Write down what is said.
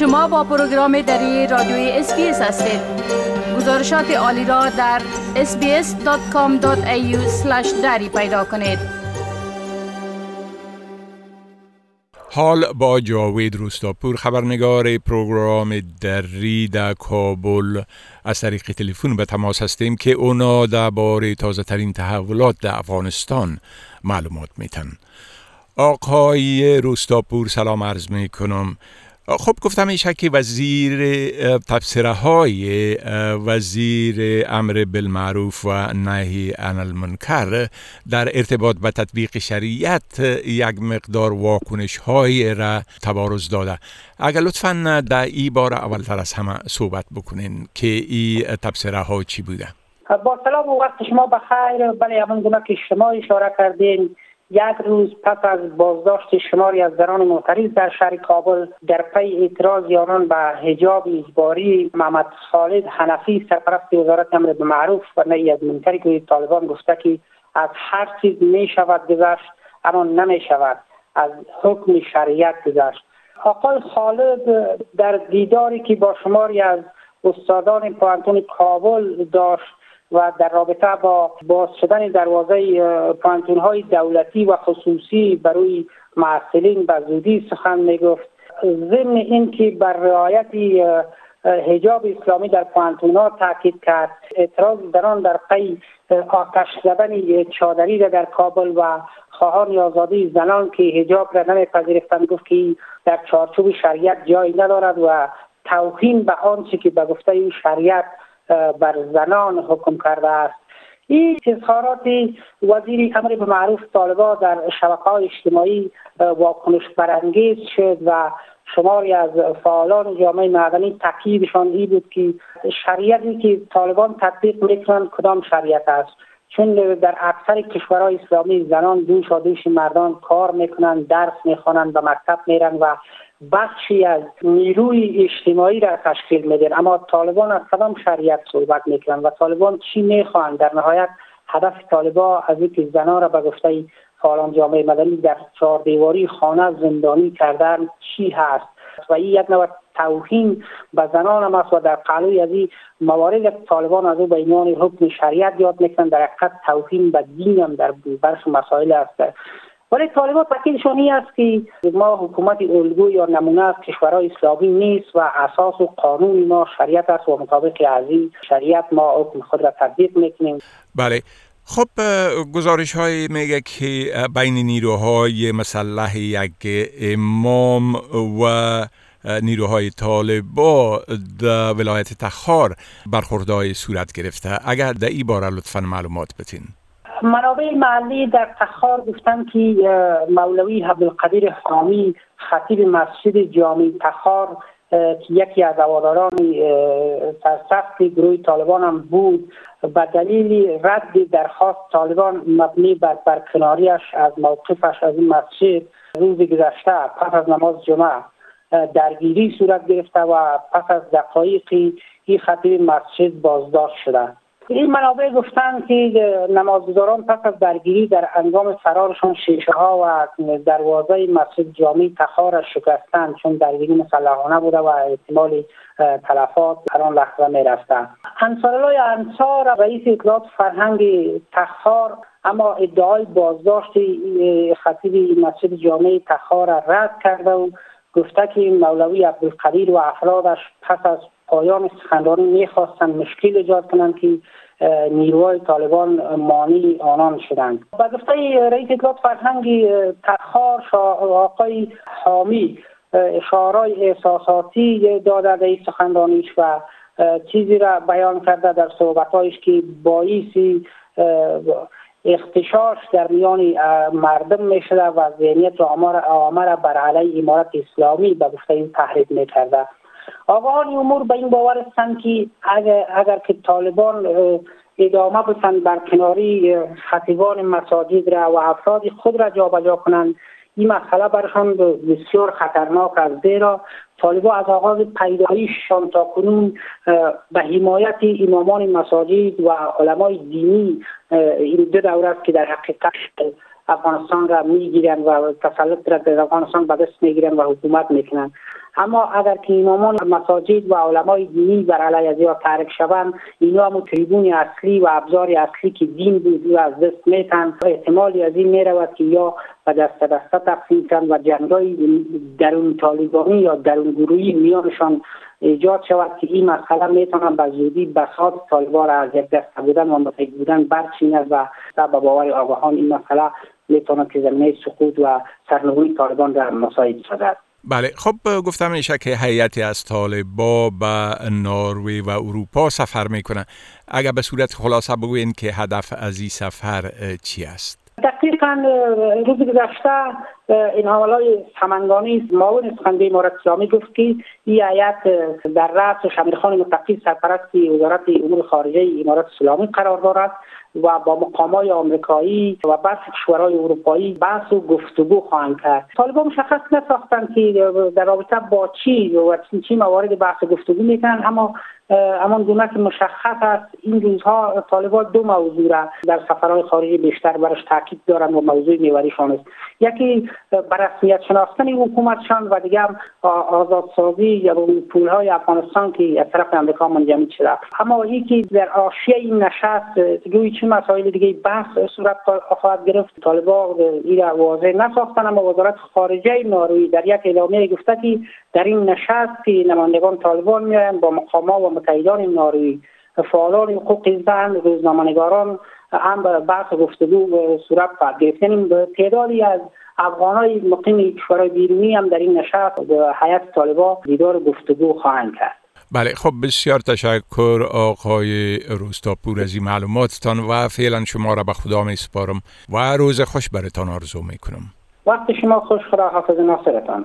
شما با پروگرام دری رادیوی SBS هستید. گزارشات عالی را در sbs.com.au دری پیدا کنید. حال با جاوید روستاپور خبرنگار پروگرام دری در کابل. از طریق تلفن به تماس هستیم که اونا درباره تازه ترین تحولات در افغانستان معلومات میتن آقای روستاپور سلام عرض می کنم خب گفتم ایشه که وزیر تبصره های وزیر امر بالمعروف و نهی عن المنکر در ارتباط به تطبیق شریعت یک مقدار واکنش های را تبارز داده. اگر لطفا در ای بار اولتر از همه صحبت بکنین که ای تبصره ها چی بوده؟ با سلام و وقت شما بخیر. بله همون گونه که شما اشاره کردین. یک روز پس از بازداشت شماری از زنان معترض در شهر کابل در پی اعتراض آنان به حجاب اجباری محمد خالد حنفی سرپرست وزارت امر به معروف و نهی از منکری که طالبان گفته که از هر چیز می شود گذشت اما نمی شود از حکم شریعت گذشت. آقای خالد در دیداری که با شماری از استادان پانتون کابل داشت و در رابطه با باز شدن دروازه پانتون های دولتی و خصوصی برای معسلین به زودی سخن می گفت ضمن اینکه بر رعایت حجاب اسلامی در پانتون ها تاکید کرد اعتراض در آن در پی آتش زدن چادری در کابل و خواهان آزادی زنان که حجاب را نمیپذیرفتند گفت که در چارچوب شریعت جای ندارد و توهین به آنچه که به گفته شریعت بر زنان حکم کرده است. این اظهارات وزیر امر به معروف طالبا در شبکه های اجتماعی واکنش برانگیز شد و شماری از فعالان جامعه مدنی تاکیدشان این بود که شریعتی که طالبان تطبیق می‌کنند کدام شریعت است. چون در اکثر کشورهای اسلامی زنان دوش و دوش مردان کار می‌کنند درس می‌خوانند به مکتب میرن و بخشی از نیروی اجتماعی را تشکیل میدن. اما طالبان از کدام شریعت صحبت می‌کنن و طالبان چی می‌خواهند در نهایت هدف طالبان از اینکه زنان را به گفته فعالان جامعه مدنی در چهار دیواری خانه زندانی کردن چی هست؟ و این یک نوع توهین به زنان هم و در قلوی از این موارد طالبان از او به عنوان حکم شریعت یاد می‌کنن در حقیقت توهین به دین هم در برخ مسائل است. ولی طالبان تاکیدشان این است که ما حکومت الگو یا نمونه از کشورهای اسلامی نیست و اساس و قانون ما شریعت است و مطابق از این شریعت ما حکم خود را تطبیق می‌کنیم. بله. خب گزارش های میگه که بین نیروهای مسلح یک امام و نیروهای طالبا در ولایت تخار برخوردهای صورت گرفته. اگر در این باره لطفا معلومات بتین منابع محلی در تخار گفتن که مولوی عبدالقدیر حامی خطیب مسجد جامع تخار که یکی از هواداران سرسخت گروه طالبان هم بود به دلیل رد درخواست طالبان مبنی بر برکناریش از موقفش از این مسجد روز گذشته پس از نماز جمعه درگیری صورت گرفته و پس از دقایقی این خطیب مسجد بازداشت شده. این منابع گفتند که نمازگزاران پس از درگیری در انجام فرارشان شیشه ها و دروازه مسجد جامعی تخار شکستند چون درگیری مسلحانه بوده و احتمال تلفات در آن لحظه می رفتند انصار انصار رئیس اطلاعات فرهنگ تخار اما ادعای بازداشت خطیب مسجد جامعه تخار را رد کرده و گفته که مولوی عبدالقدیر و افرادش پس از پایان سخنرانی می‌خواستند مشکل ایجاد کنند که نیروهای طالبان مانی آنان شدند. با گفته رئیس اطلاعات فرهنگ تخار آقای حامی اشارای احساساتی داده در سخنرانیش و چیزی را بیان کرده در صحبتهایش که باعثی اختشاش در میان مردم می و ذهنیت آمار بر علیه امارت اسلامی به گفته تحریک می کرده آقاان امور به این باور هستند که اگر, اگر که طالبان ادامه بتن بر کناری خطیبان مساجد را و افراد خود را جابجا کنند این مسئله برشان بسیار خطرناک است. زیرا طالبان از آغاز پیدایششان تا کنون به حمایت امامان مساجد و علمای دینی این دو دوره است که در حقیقت افغانستان را می‌گیرند و تسلط را در افغانستان به دست می‌گیرند و حکومت می‌کنند. اما اگر که امامان مساجد و علمای دینی بر علیه از ترک شوند اینا هم تریبون اصلی و ابزار اصلی که دین بود و از دست میتن احتمالی از این می‌رود که یا به دست دسته تقسیم کن و جنگای درون طالبانی یا درون گروهی میانشان ایجاد شود که این مسئله می‌تونن به زودی بساط طالبان را از یک دست بودن و متحد بودن برچیند و به باور آگاهان این مسئله می‌تونه که زمینه سقوط و سرنگونی طالبان را مساعد شود. بله خب گفتم میشه که هیئتی از طالبا به ناروی و اروپا سفر می‌کنه اگر به صورت خلاصه بگوین که هدف از این سفر چی است؟ دقیقا روز گذشته این های سمنگانی معاون سخنگوی امارت اسلامی گفت که این هیئت در رأس شمیرخان متقی سرپرست وزارت امور خارجه امارت اسلامی قرار دارد. و با مقامای آمریکایی و برخی کشورهای اروپایی بحث و گفتگو خواهند کرد. طالبان مشخص نساختند که در رابطه با چی و چی موارد بحث و گفتگو می‌کنن اما همان گونه که مشخص است. این روزها طالبان دو موضوع را در سفرهای خارجی بیشتر برش تاکید دارند و موضوع میوریشان است. یکی برسمیت شناختن حکومتشان و دیگه هم آزادسازی یا پولهای افغانستان که از طرف امریکا منجمد شده. اما یکی در آشیه این نشست روی چه مسائل دیگه بحث صورت خواهد گرفت؟ طالبان این واضح نساختن اما وزارت خارجه ناروی در یک اعلامیه گفته که در این نشست که نمایندگان طالبان میآیند با مقامات و متحدان ناروی فعالان حقوق زن روزنامه‌نگاران هم بحث گفتگو صورت خواهد گرفت. یعنی تعدادی از افغانای مقیم کشورهای بیرونی هم در این نشست به حیات طالبا دیدار گفتگو خواهند کرد. بله خب بسیار تشکر آقای روستاپور از این معلوماتتان و فعلا شما را به خدا می سپارم و روز خوش برتان آرزو می کنم وقت شما خوش خدا حافظ ناصرتان.